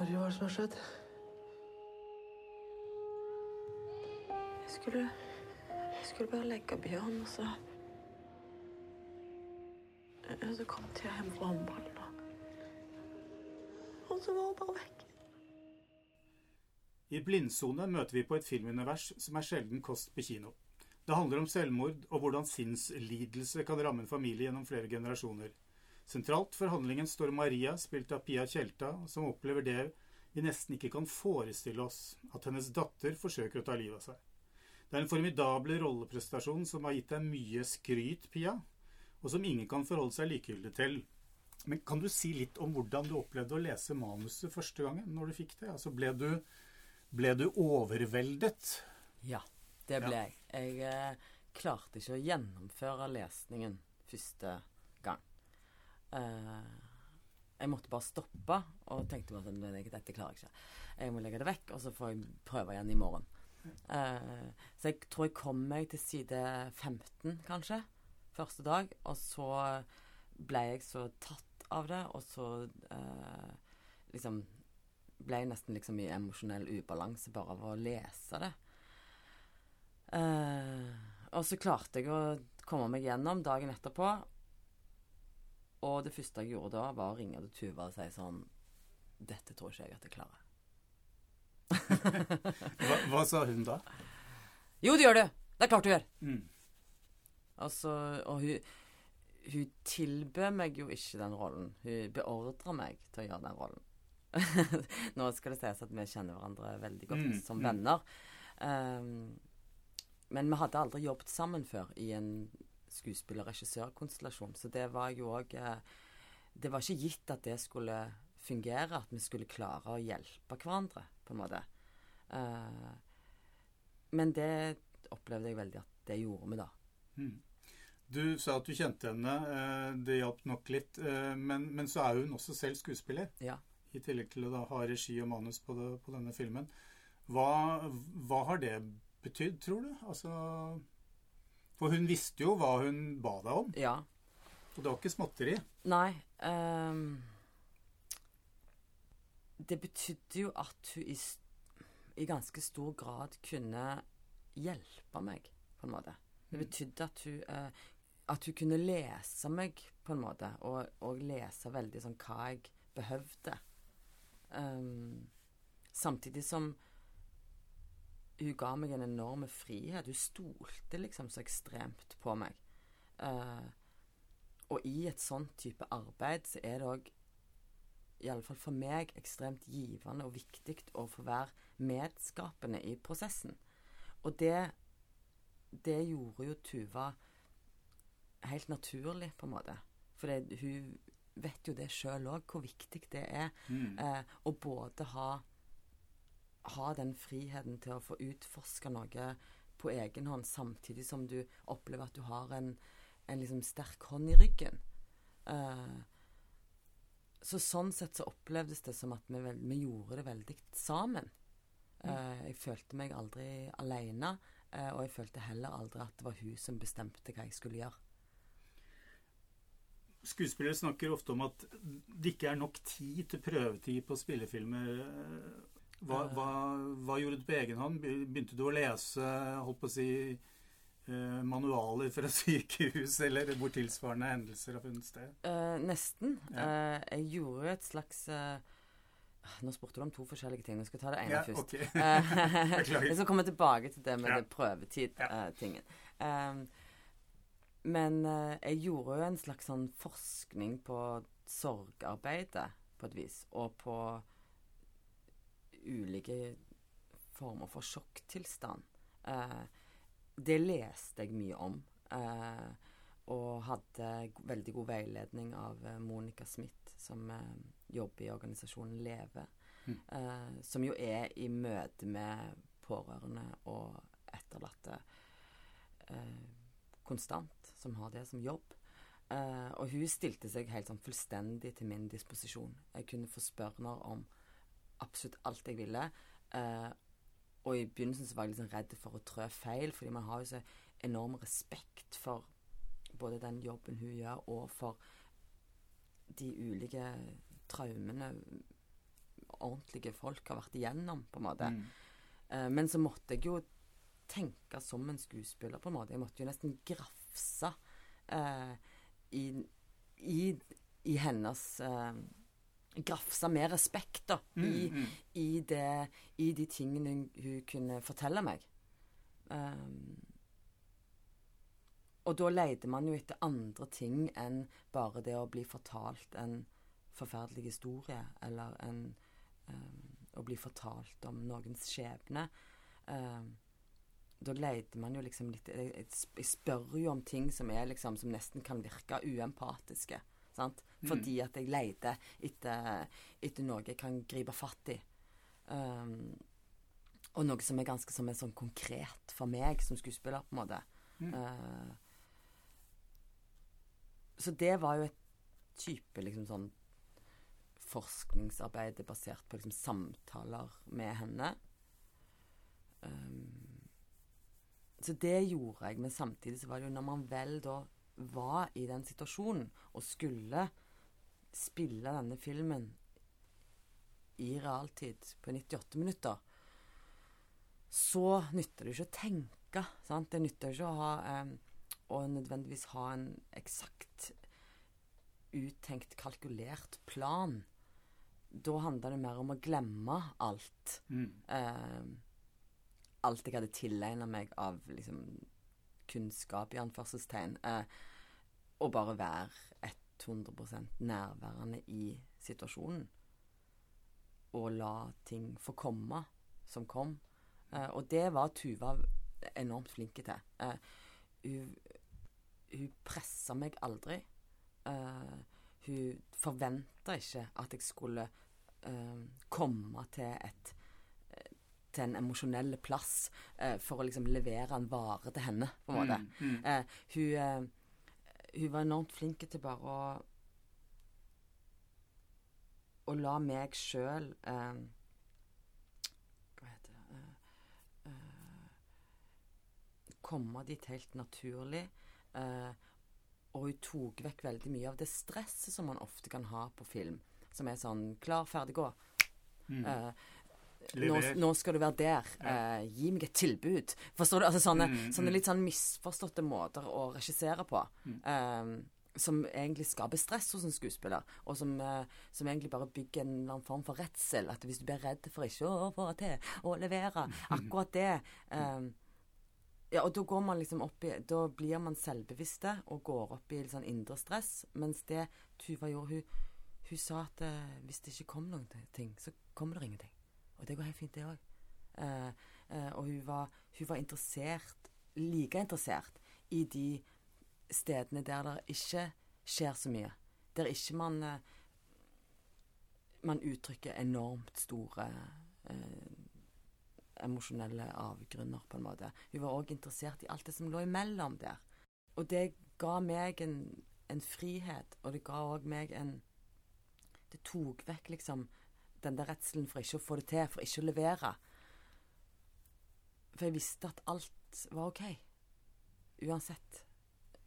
Marie, hva er det som har skjedd? Jeg skulle Jeg skulle bare legge Bjørn, og så Og så kom jeg hjem fra håndballen, og Og så var hun bare vekk. I Blindsone møter vi på et filmunivers som er sjelden kost på kino. Det handler om selvmord og hvordan sinnslidelse kan ramme en familie gjennom flere generasjoner. Sentralt for handlingen står Maria, spilt av Pia Tjelta, som opplever det vi nesten ikke kan forestille oss, at hennes datter forsøker å ta livet av seg. Det er en formidabel rolleprestasjon som har gitt deg mye skryt, Pia, og som ingen kan forholde seg likegyldig til. Men kan du si litt om hvordan du opplevde å lese manuset første gangen, når du fikk det? Altså, ble du, ble du overveldet? Ja, det ble jeg. Jeg eh, klarte ikke å gjennomføre lesningen første gang. Jeg måtte bare stoppe og tenkte bare at dette klarer jeg ikke. Jeg må legge det vekk, og så får jeg prøve igjen i morgen. Eh, så jeg tror jeg kom meg til side 15, kanskje, første dag. Og så ble jeg så tatt av det, og så eh, liksom ble jeg nesten liksom i emosjonell ubalanse bare av å lese det. Eh, og så klarte jeg å komme meg gjennom dagen etterpå. Og det første jeg gjorde da, var å ringe til Tuva og si sånn Dette tror ikke jeg at jeg klarer. hva, hva, sa hun da? Jo, det gjør du! Det er klart du gjør. Mm. Altså, og hun, hun tilbød meg jo ikke den rollen. Hun beordra meg til å gjøre den rollen. Nå skal det sies at vi kjenner hverandre veldig godt Mm, som mm. venner. Um, men vi hadde aldri jobbet sammen før i en skuespiller-regissør-konstellasjon. Så det var jo òg Det var ikke gitt at det skulle fungere, at vi skulle klare å hjelpe hverandre, på en måte. Eh, men det opplevde jeg veldig at det gjorde vi, da. Mm. Du sa at du kjente henne. eh, Det hjalp nok litt. eh, Men, men så er hun også selv skuespiller. Ja. I tillegg til å da ha regi og manus på, det, på denne filmen. Hva, hva har det betydd, tror du? Altså For hun visste jo hva hun ba deg om. ja. Og det var ikke småtteri. Nei Um, Det betydde jo at hun i, i ganske stor grad kunne hjelpe meg, på en måte. Det betydde at hun uh, At hun kunne lese meg, på en måte, og, og lese veldig sånn hva jeg behøvde. Um, samtidig som hun ga meg en enorm frihet. Hun stolte liksom så ekstremt på meg. Uh, og i et sånt type arbeid så er det òg, iallfall for meg, ekstremt givende og viktig å få være medskapende i prosessen. Og det, det gjorde jo Tuva helt naturlig, på en måte. For hun vet jo det sjøl òg, hvor viktig det er Mm. uh, å både ha ha den friheten til å få utforske noe på egen hånd, samtidig som du opplever at du har en, en liksom sterk hånd i ryggen. Uh, så sånn sett så opplevdes det som at vi, vi gjorde det veldig sammen. Uh, jeg følte meg aldri alene, uh, og jeg følte heller aldri at det var hun som bestemte hva jeg skulle gjøre. Skuespillere snakker ofte om at det ikke er nok tid til prøvetid på spillefilmer. Hva, hva, hva gjorde du på egen hånd? Begynte du å lese holdt på å si, eh, manualer fra sykehus, eller hvor tilsvarende hendelser har funnet sted? Uh, nesten. Ja. Uh, jeg gjorde jo et slags uh, Nå spurte du om to forskjellige ting. Jeg skal ta det ene Ja, først. ok. Eh, jeg skal komme tilbake til det med Ja. prøvetid-tingen. men eh, jeg gjorde jo en slags sånn forskning på sorgarbeidet, på et vis, og på ulike former for sjokktilstand. Eh, det leste jeg mye om. Eh, og hadde veldig god veiledning av eh, Monica Smith, som eh, jobber i organisasjonen Leve. Mm. Eh, som jo er i møte med pårørende og etterlatte eh, konstant, som har det som jobb. Og hun stilte seg helt sånn fullstendig til min disposisjon. Jeg kunne få spørre henne om absolutt alt jeg ville. Eh, og i begynnelsen så var jeg liksom redd for å trø feil, fordi man har jo så enorm respekt for både den jobben hun gjør, og for de ulike traumene ordentlige folk har vært igjennom, på en måte. Mm. Eh, men så måtte jeg jo tenke som en skuespiller, på en måte. Jeg måtte jo nesten grafse eh, i, i, i hennes eh, Grafse med respekt, da. Mm, I, mm. i, det, I de tingene hun, kunne fortelle meg. Um, og da leide man jo etter andre ting enn bare det å bli fortalt en forferdelig historie, eller en um, Å bli fortalt om noens skjebne. Um, da leide man jo liksom litt jeg, jeg spør jo om ting som er liksom Som nesten kan virke uempatiske. Sant? Fordi at jeg leter etter, etter noe jeg kan gripe fatt i. Um, og noe som er ganske som er sånn konkret for meg som skuespiller, på en måte. Mm. Uh, så det var jo et type liksom sånn forskningsarbeid basert på liksom samtaler med henne. Um, så det gjorde jeg, men samtidig så var det jo når man vel da var i den situasjonen og skulle spille denne filmen i realtid på 98 minutter, så nytter det ikke å tenke. Sant? Det nytter ikke å ha eh, å nødvendigvis ha en eksakt uttenkt, kalkulert plan. Da handler det mer om å glemme alt. Mm. Eh, alt jeg hadde tilegna meg av liksom, kunnskap, i anførselstegn. Eh, og bare være 100 nærværende i situasjonen. Og la ting få komme som kom. Eh, og det var Tuva enormt flinke til. Eh, hun, hun pressa meg aldri. Eh, hun forventa ikke at jeg skulle eh, komme til et til en emosjonell plass eh, for å liksom levere en vare til henne, på en måte. Mm, mm. Eh, hun, hun var enormt flink til bare å Å la meg sjøl eh, Hva heter det eh, eh, Komme dit helt naturlig. Eh, og hun tok vekk veldig mye av det stresset som man ofte kan ha på film. Som er sånn Klar, ferdig, gå. Mm. Nå, nå skal du være der. Eh, gi meg et tilbud. Forstår du? Altså sånne, Mm, sånne mm. litt sånn misforståtte måter å regissere på. Mm. eh, som egentlig skaper stress hos en skuespiller, og som, eh, som egentlig bare bygger en eller annen form for redsel. At hvis du blir redd for ikke å få til å levere akkurat det eh, ja, og da går man liksom opp i Da blir man selvbevisste og går opp i litt sånn indre stress. Mens det Tuva gjorde, hun, hun sa at eh, hvis det ikke kom noen ting, så kommer det ingenting. Og det går helt fint, det òg. Eh, eh, og hun var, hun var interessert, like interessert, i de stedene der det ikke skjer så mye. Der ikke man eh, Man uttrykker enormt store eh, emosjonelle avgrunner, på en måte. Hun var òg interessert i alt det som lå imellom der. Og det ga meg en, en frihet, og det ga òg meg en Det tok vekk liksom den der redselen for ikke å få det til, for ikke å levere. For jeg visste at alt var OK. Uansett.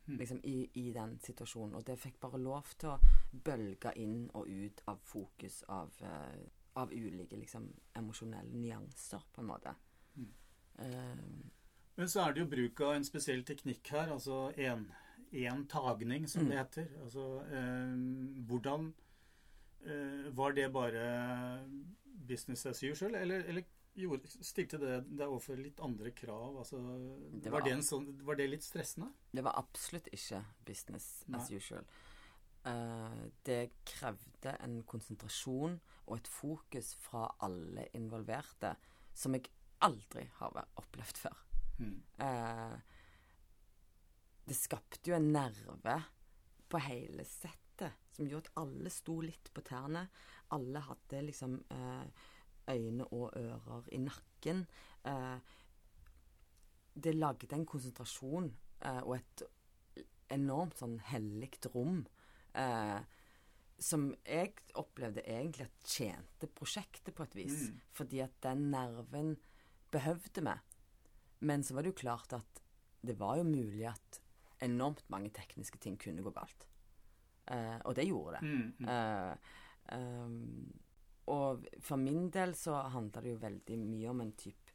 Mm. Liksom i, i den situasjonen. Og det fikk bare lov til å bølge inn og ut av fokus av, uh, av ulike liksom emosjonelle nyanser, på en måte. Mm. Uh, Men så er det jo bruk av en spesiell teknikk her, altså en, en tagning, som Mm. det heter. Altså, uh, hvordan Var det bare business as usual, eller, eller gjorde, stilte det deg overfor litt andre krav? Altså, Det var, var- det en sånn, var det litt stressende? Det var absolutt ikke business as usual. Uh, det krevde en konsentrasjon og et fokus fra alle involverte som jeg aldri har opplevd før. Mm. Uh, det skapte jo en nerve på hele settet som gjorde at alle sto litt på tærne. Alle hadde liksom eh, øyne og ører i nakken. Eh, det lagde en konsentrasjon eh, og et enormt sånn hellig rom. Eh, som jeg opplevde egentlig at tjente prosjektet på et vis. Mm. Fordi at den nerven behøvde vi. Men så var det jo klart at det var jo mulig at enormt mange tekniske ting kunne gå galt. Eh, og det gjorde det. Mm, mm. Eh, um, og for min del så handler det jo veldig mye om en type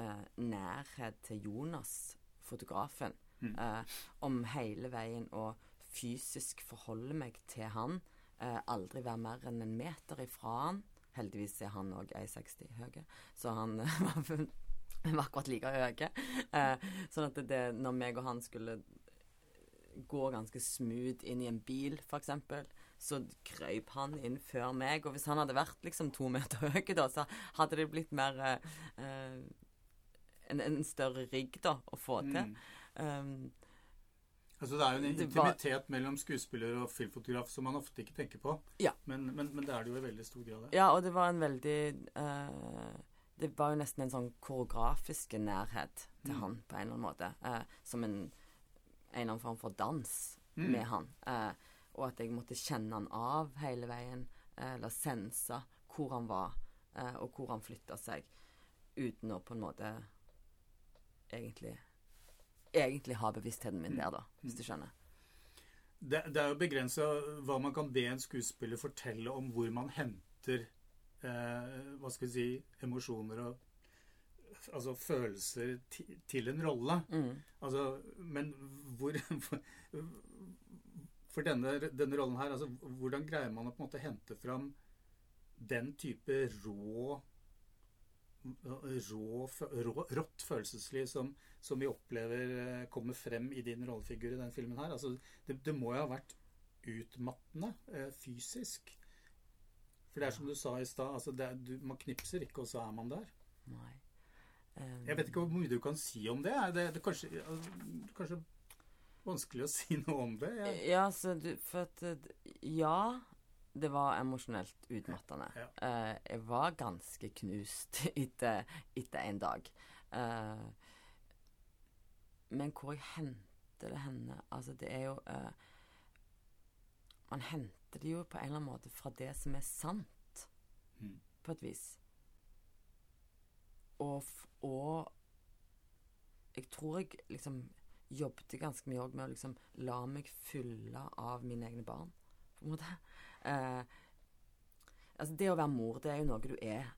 eh, nærhet til Jonas, fotografen. Mm. Eh, om hele veien å fysisk forholde meg til han. Eh, aldri være mer enn en meter ifra han. Heldigvis er han òg 1,60 høy, så han var akkurat like høye. Eh, sånn at det, når meg og han skulle gå ganske smooth inn i en bil, f.eks., så krøyp han inn før meg. Og hvis han hadde vært liksom to meter høy, da, så hadde det blitt mer eh, en, en, større rigg da, å få til. Mm. Um, Altså Det er jo en intimitet var- mellom skuespiller og filmfotograf som man ofte ikke tenker på. Ja. Men, men, men det er det jo i veldig stor grad. ja, og det var en veldig eh, Det var jo nesten en sånn koreografisk nærhet til Mm. han, på en eller annen måte. eh, som en, en eller annen form for dans Mm. med han. Eh, og at jeg måtte kjenne han av hele veien, eh, eller sense hvor han var, eh, og hvor han flytta seg, uten å på en måte egentlig Egentlig ha bevisstheten min der, da, hvis du skjønner. Det, det er jo begrensa hva man kan be en skuespiller fortelle om hvor man henter eh, hva skal vi si emosjoner og altså følelser til en rolle. Mm. Altså, men hvor For denne, denne rollen her, altså, hvordan greier man å på en måte hente fram den type rå Rå, rå rått følelsesliv som, som vi opplever eh, kommer frem i din rollefigur i den filmen her. Altså, det, det må jo ha vært utmattende eh, fysisk. For det er som du sa i stad, altså man knipser ikke, og så er man der. Nei. Um, Jeg vet ikke hvor mye du kan si om det. Det, er kanskje, kanskje vanskelig å si noe om det. Jeg, Ja, så du For at eh, Ja, det var emosjonelt utmattende. Ja. Eh, jeg var ganske knust etter, etter en dag. Eh, men hvor jeg henter det henne Altså, det er jo Man henter det jo på en eller annen måte fra det som er sant, Mm. på et vis. Og, og jeg tror jeg liksom jobbet ganske mye òg med å liksom la meg fylle av mine egne barn, på en måte. Eh, altså det å være mor, det er jo noe du er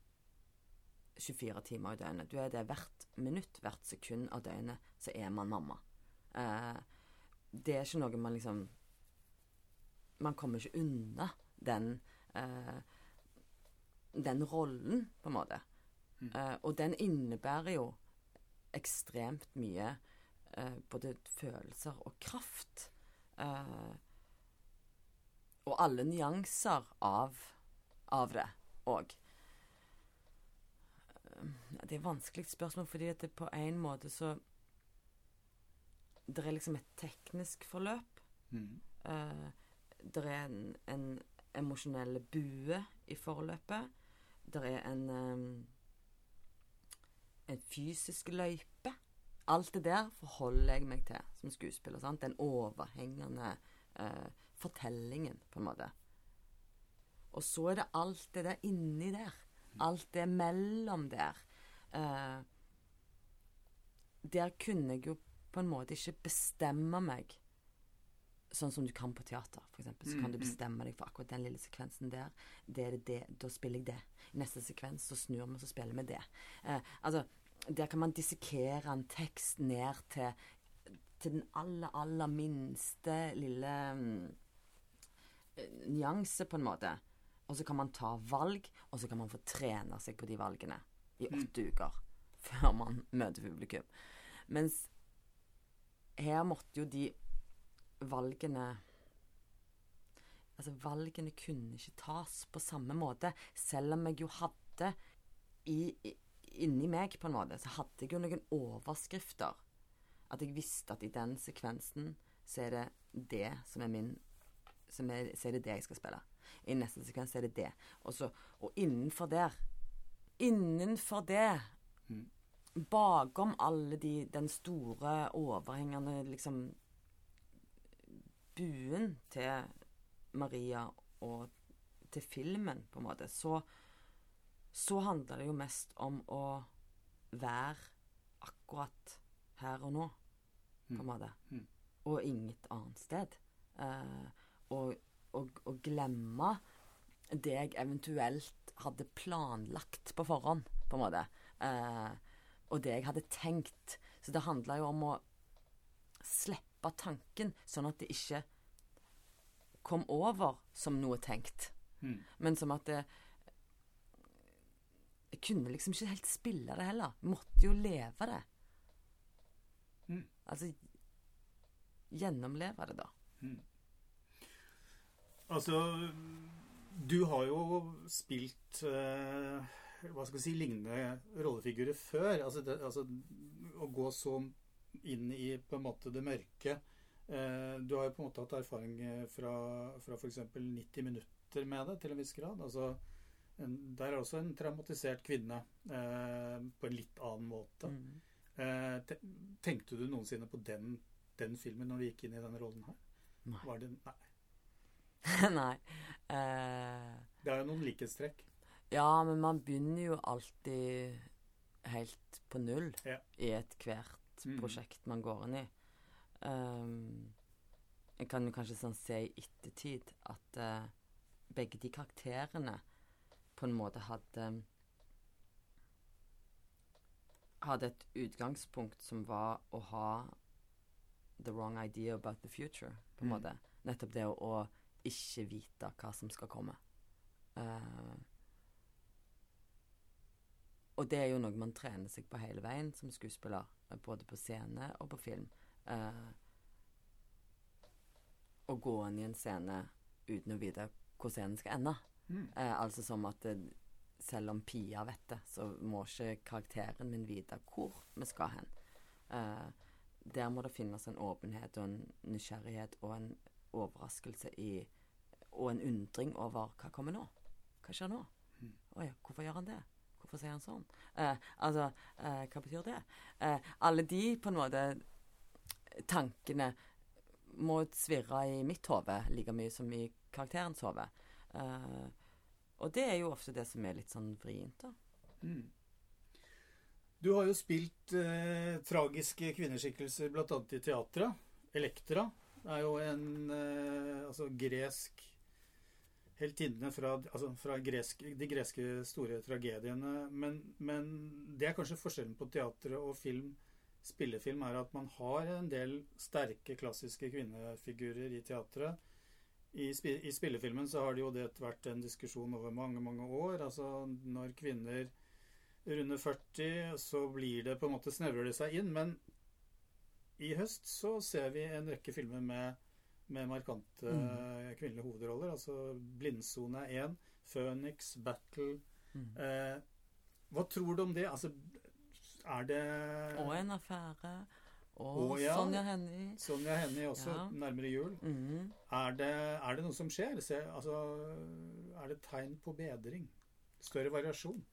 24 timer i døgnet. Du er det hvert minutt, hvert sekund av døgnet, så er man mamma. Eh, det er ikke noe man liksom Man kommer ikke unna den eh, den rollen, på en måte. Mm. Eh, og den innebærer jo ekstremt mye uh, både følelser og kraft. Uh, og alle nyanser av, av det òg. Det er et vanskelig spørsmål, fordi at det på en måte så Det er liksom et teknisk forløp. Mm. Uh, det er en, en emosjonell bue i forløpet. Det er en eh, en fysisk løype. Alt det der forholder jeg meg til som skuespiller. sant? Den overhengende eh, fortellingen, på en måte. Og så er det alt det der inni der. Alt det mellom der. Eh, der kunne jeg jo på en måte ikke bestemme meg sånn som du kan på teater, f.eks. Så kan du Mm, mm. bestemme deg for akkurat den lille sekvensen der. Det er det, det, da spiller jeg det. I neste sekvens så snur vi, så spiller vi det. Eh, altså, der kan man dissekere en tekst ned til, til den aller, aller minste lille mm, eh, nyanse, på en måte. Og så kan man ta valg, og så kan man få trene seg på de valgene i åtte uker før man møter publikum. Mens her måtte jo de valgene Altså, valgene kunne ikke tas på samme måte, selv om jeg jo hadde i, i, inni meg, på en måte, så hadde jeg jo noen overskrifter. At jeg visste at i den sekvensen så er det det som er min som er, Så er det det jeg skal spille. I neste sekvens er det det. Og, så, og innenfor der Innenfor det Mm. Bakom alle de Den store, overhengende liksom buen til Maria og til filmen, på en måte, så, så handler det jo mest om å være akkurat her og nå, på en Mm. måte. Mm. Og inget annet sted. Eh, og, og, og glemme det jeg eventuelt hadde planlagt på forhånd, på en måte. Eh, og det jeg hadde tenkt. Så det handla jo om å slippe tanken, sånn at det ikke kom over som noe tenkt. Mm. Men som at det kunne liksom ikke helt spille det heller. Måtte jo leve det. Mm. Altså Gjennomleve det, da. Altså, du har jo spilt eh, hva skal vi si, lignende rollefigurer før. Altså, det, altså å gå så inn i på en måte det mørke. Eh, du har jo på en måte hatt erfaring eh, fra, fra f.eks. 90 minutter med det, til en viss grad. Altså, en, der er også en traumatisert kvinne eh, på en litt annen måte. Mm. Eh, te, tenkte du noensinne på den, den filmen når du gikk inn i denne rollen her? Nei. Var det, nei. Nei. Eh, Det er jo noen likhetstrekk. ja, men man begynner jo alltid helt på null Ja. i ethvert Mm. prosjekt man går inn i. Um, jeg kan jo kanskje sånn se i ettertid at uh, begge de karakterene på en måte hadde Hadde et utgangspunkt som var å ha the wrong idea about the future, på en Mm. måte. Nettopp det å, å ikke vite hva som skal komme. Uh, og det er jo noe man trener seg på hele veien som skuespiller, eh, både på scene og på film. Uh, å gå inn i en scene uten å vite hvor scenen skal ende. Mm. Eh, altså som at selv om Pia vet det, så må ikke karakteren min vite hvor vi skal hen. Eh, der må det finnes en åpenhet og en nysgjerrighet og en overraskelse i Og en undring over hva kommer nå? Hva skjer nå? Mm. Oi, hvorfor gjør han det? Hvorfor sier han sånn? Eh, altså, eh, hva betyr det? Eh, alle de på en måte tankene må svirre i mitt hode like mye som i karakterens hode. Eh, og det er jo ofte det som er litt sånn vrient, da. Mm. Du har jo spilt eh, tragiske kvinneskikkelser bl.a. i teatret. Elektra er jo en eh, altså gresk heltinne fra, altså fra gresk, de greske store tragediene. Men, men det er kanskje forskjellen på teatret og film, spillefilm, er at man har en del sterke, klassiske kvinnefigurer i teatret. I, I spillefilmen så har det jo det vært en diskusjon over mange, mange år. Altså når kvinner runder 40, så blir det på en måte snevrer det seg inn. Men i høst så ser vi en rekke filmer med, med markante Mm. kvinnelige hovedroller. Altså 'Blindsone 1', 'Phoenix', 'Battle'. Mm. Eh, hva tror du om det? Altså, er det Og en affære. Og Å, ja. Sonja Hennie. Sonja Hennie også, Ja. nærmere jul. Mm. Er det, er det noe som skjer? Se, altså, er det tegn på bedring? Større variasjon?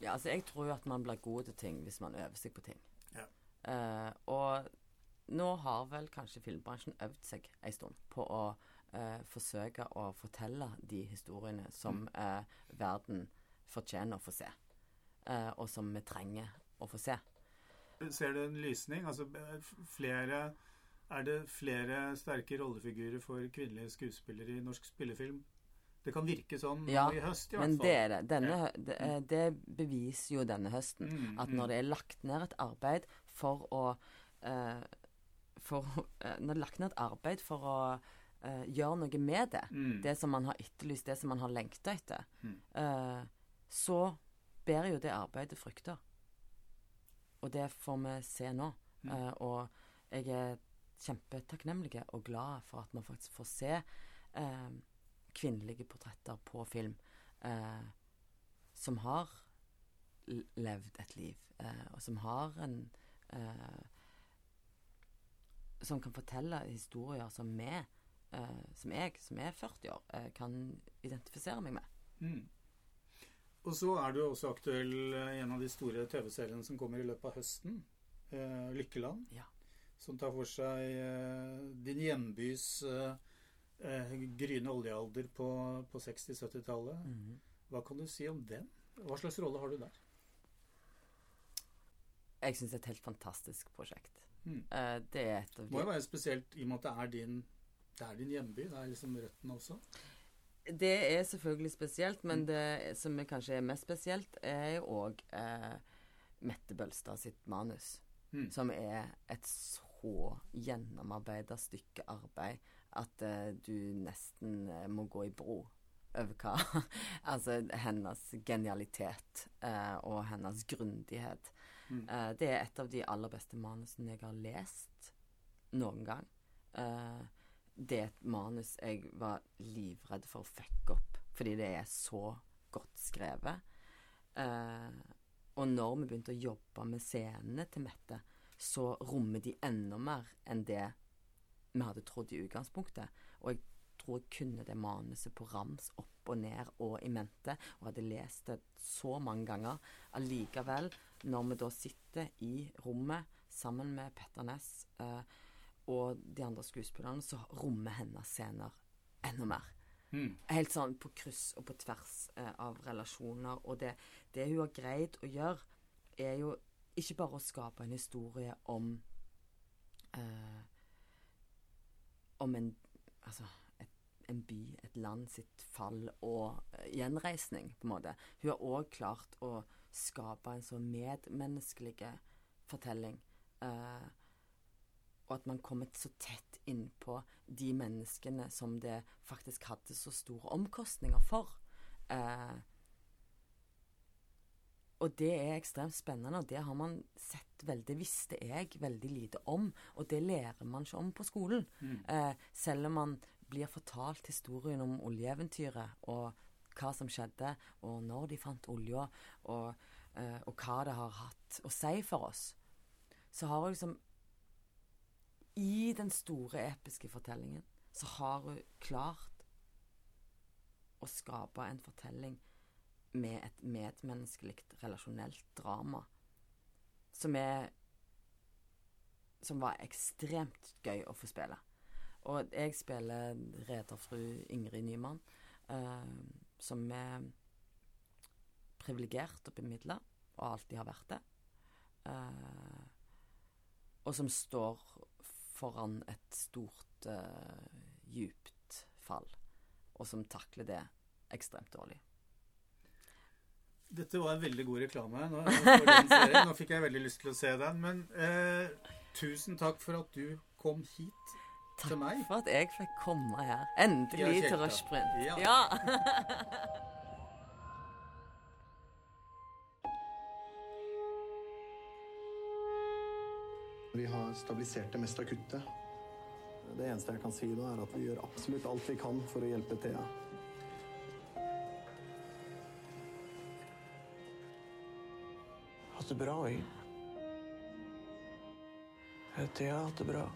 Ja, altså, jeg tror jo at man blir god til ting hvis man øver seg på ting. Ja. Uh, og nå har vel kanskje filmbransjen øvd seg en stund på å uh, forsøke å fortelle de historiene som Mm. eh, verden fortjener å få se. Og som vi trenger å få se. Ser du en lysning? Altså, flere, er det flere sterke rollefigurer for kvinnelige skuespillere i norsk spillefilm? Det kan virke sånn Ja, i høst, i Men hvert det fall. er det. Denne, det, eh, det beviser jo denne høsten. Mm, At mm. når det er lagt ned et arbeid for å uh, for, uh, Når det er lagt ned et arbeid for å uh, gjøre noe med det, Mm. det som man har etterlyst, det som man har lengta etter, Mm. så bærer jo det arbeidet frukter. Og det får vi se nå. Mm. Uh, og jeg er kjempetakknemlig og glad for at man faktisk får se uh, kvinnelige portretter på film uh, som har levd et liv, og som har en Som kan fortelle historier som vi, som jeg, som er 40 år, kan identifisere meg med. Mm. Og så er du også aktuell i en av de store TV-seriene som kommer i løpet av høsten. Eh, Lykkeland. Ja. Som tar for seg eh, din hjembys eh, eh, gryende oljealder på, på 60-70-tallet. Mhm. Hva kan du si om den? Hva slags rolle har du der? Jeg syns det er et helt fantastisk prosjekt. Mm. Eh, det er et av de må jo være spesielt i og med at det er din, det er din hjemby. Det er liksom røttene også. Det er selvfølgelig spesielt, men det som er kanskje er mest spesielt, er jo òg eh, Mette Bølstad sitt manus. Mm. Som er et så gjennomarbeida stykke arbeid at eh, du nesten eh, må gå i bro over hva Altså hennes genialitet eh, og hennes grundighet. Mm. Eh, det er et av de aller beste manusene jeg har lest noen gang. Eh, det er et manus jeg var livredd for å fucke opp, fordi det er så godt skrevet. Eh, og når vi begynte å jobbe med scenene til Mette, så rommer de enda mer enn det vi hadde trodd i utgangspunktet. Og jeg tror jeg kunne det manuset på rams opp og ned og i mente, og hadde lest det så mange ganger. Allikevel, når vi da sitter i rommet sammen med Petter Ness eh, og de andre skuespillerne, så rommer hennes scener enda mer. Mm. Helt sånn på kryss og på tvers eh, av relasjoner. Og det, det hun har greid å gjøre, er jo ikke bare å skape en historie om eh, Om en Altså et, en by, et land sitt fall og eh, gjenreisning, på en måte. Hun har òg klart å skape en så medmenneskelig fortelling. Eh, og at man kommer så tett innpå de menneskene som det faktisk hadde så store omkostninger for. Eh, og det er ekstremt spennende, og det har man sett veldig, visste jeg, veldig lite om. Og det lærer man ikke om på skolen. Mm. Eh, selv om man blir fortalt historien om oljeeventyret og hva som skjedde, og når de fant olja, og, eh, og hva det har hatt å si for oss, så har jeg liksom I den store, episke fortellingen så har hun klart å skape en fortelling med et medmenneskelig, relasjonelt drama som er Som var ekstremt gøy å få spille. Og jeg spiller rederfru Ingrid Nyman, eh, som er privilegert og bemidla, og alltid har vært det. Eh, og som står foran et stort, uh, djupt fall, og som takler det ekstremt dårlig. Dette var en veldig god reklame nå. Nå fikk jeg veldig lyst til å se den. Men eh, tusen takk for at du kom hit til meg. Takk For at jeg fikk komme her. Endelig til. Rushprint. Ja. ja. Vi har stabilisert det mest akutte. Det eneste jeg kan si nå, er at vi gjør absolutt alt vi kan for å hjelpe Thea. Hatt det bra, jeg. Thea har hatt det bra.